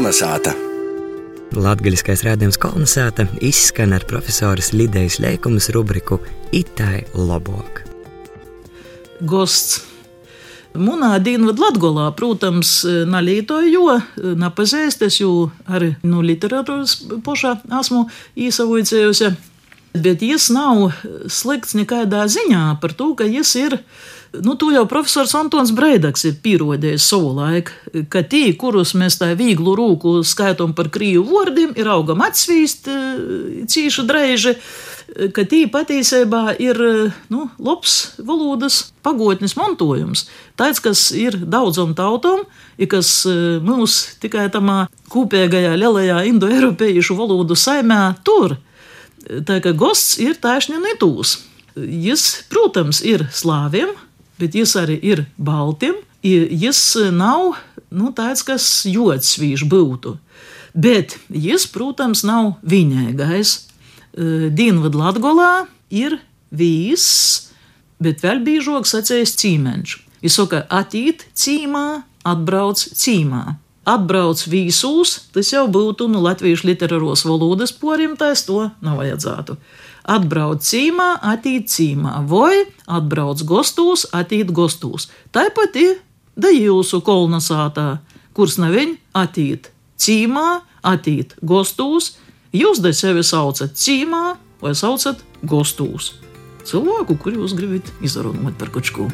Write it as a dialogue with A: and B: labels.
A: Kolnesāta!
B: Latvijas rādījums kolonizēta izskan ar profesoras Lidijas Leikumas rubriku Itai Labok.
C: Gosts. Munā dienvidu Latgolā, protams, nalītoju, jo napazīstas, jo arī no literatūras pošā esmu īsavojusies. Bet jis nav slikts nekādā ziņā par to, ka jis ir Nu, to jau profesors Antons Breidaks ir pierādījis savu laiku, ka tie, kurus mēs tā vieglu rūku skaitām par krīvu vārdiem, ir augam atsvīst eh, cīši dreiži, ka tie patiesībā ir nu, labs valodas pagotnes mantojums. Tāds, kas ir daudzam tautam, ir kas eh, mūs tikai tamā kopīgajā lielajā indoeiropiešu valodu saimē tur. Tā kā gosts ir taisni netūs. Jis, protams, ir slāviem, bet jis arī ir baltim. Jis nav nu, tāds, kas jodsvīš būtu. Bet jis, protams, nav viņēgais. Dienvidu Latgolā ir vīs, bet vēl biežāk sacēs cīmeņš. Viņš saka, atīt cīmā, atbrauc cīmā. Atbrauc vīsūs, tas jau būtu nu, latviešu literāros valodas porimtais, to nav vajadzētu atbrauc cīmā, atīt cīmā, vai atbrauc gostūs, atīt gostūs. Tāpat ir da jūsu kolonizātā, kurs neviņ atīt cīmā, atīt gostūs, jūs da sevi saucat cīmā vai saucat gostūs. Cilvēku, kuru jūs gribat izrunāt par kaut ko.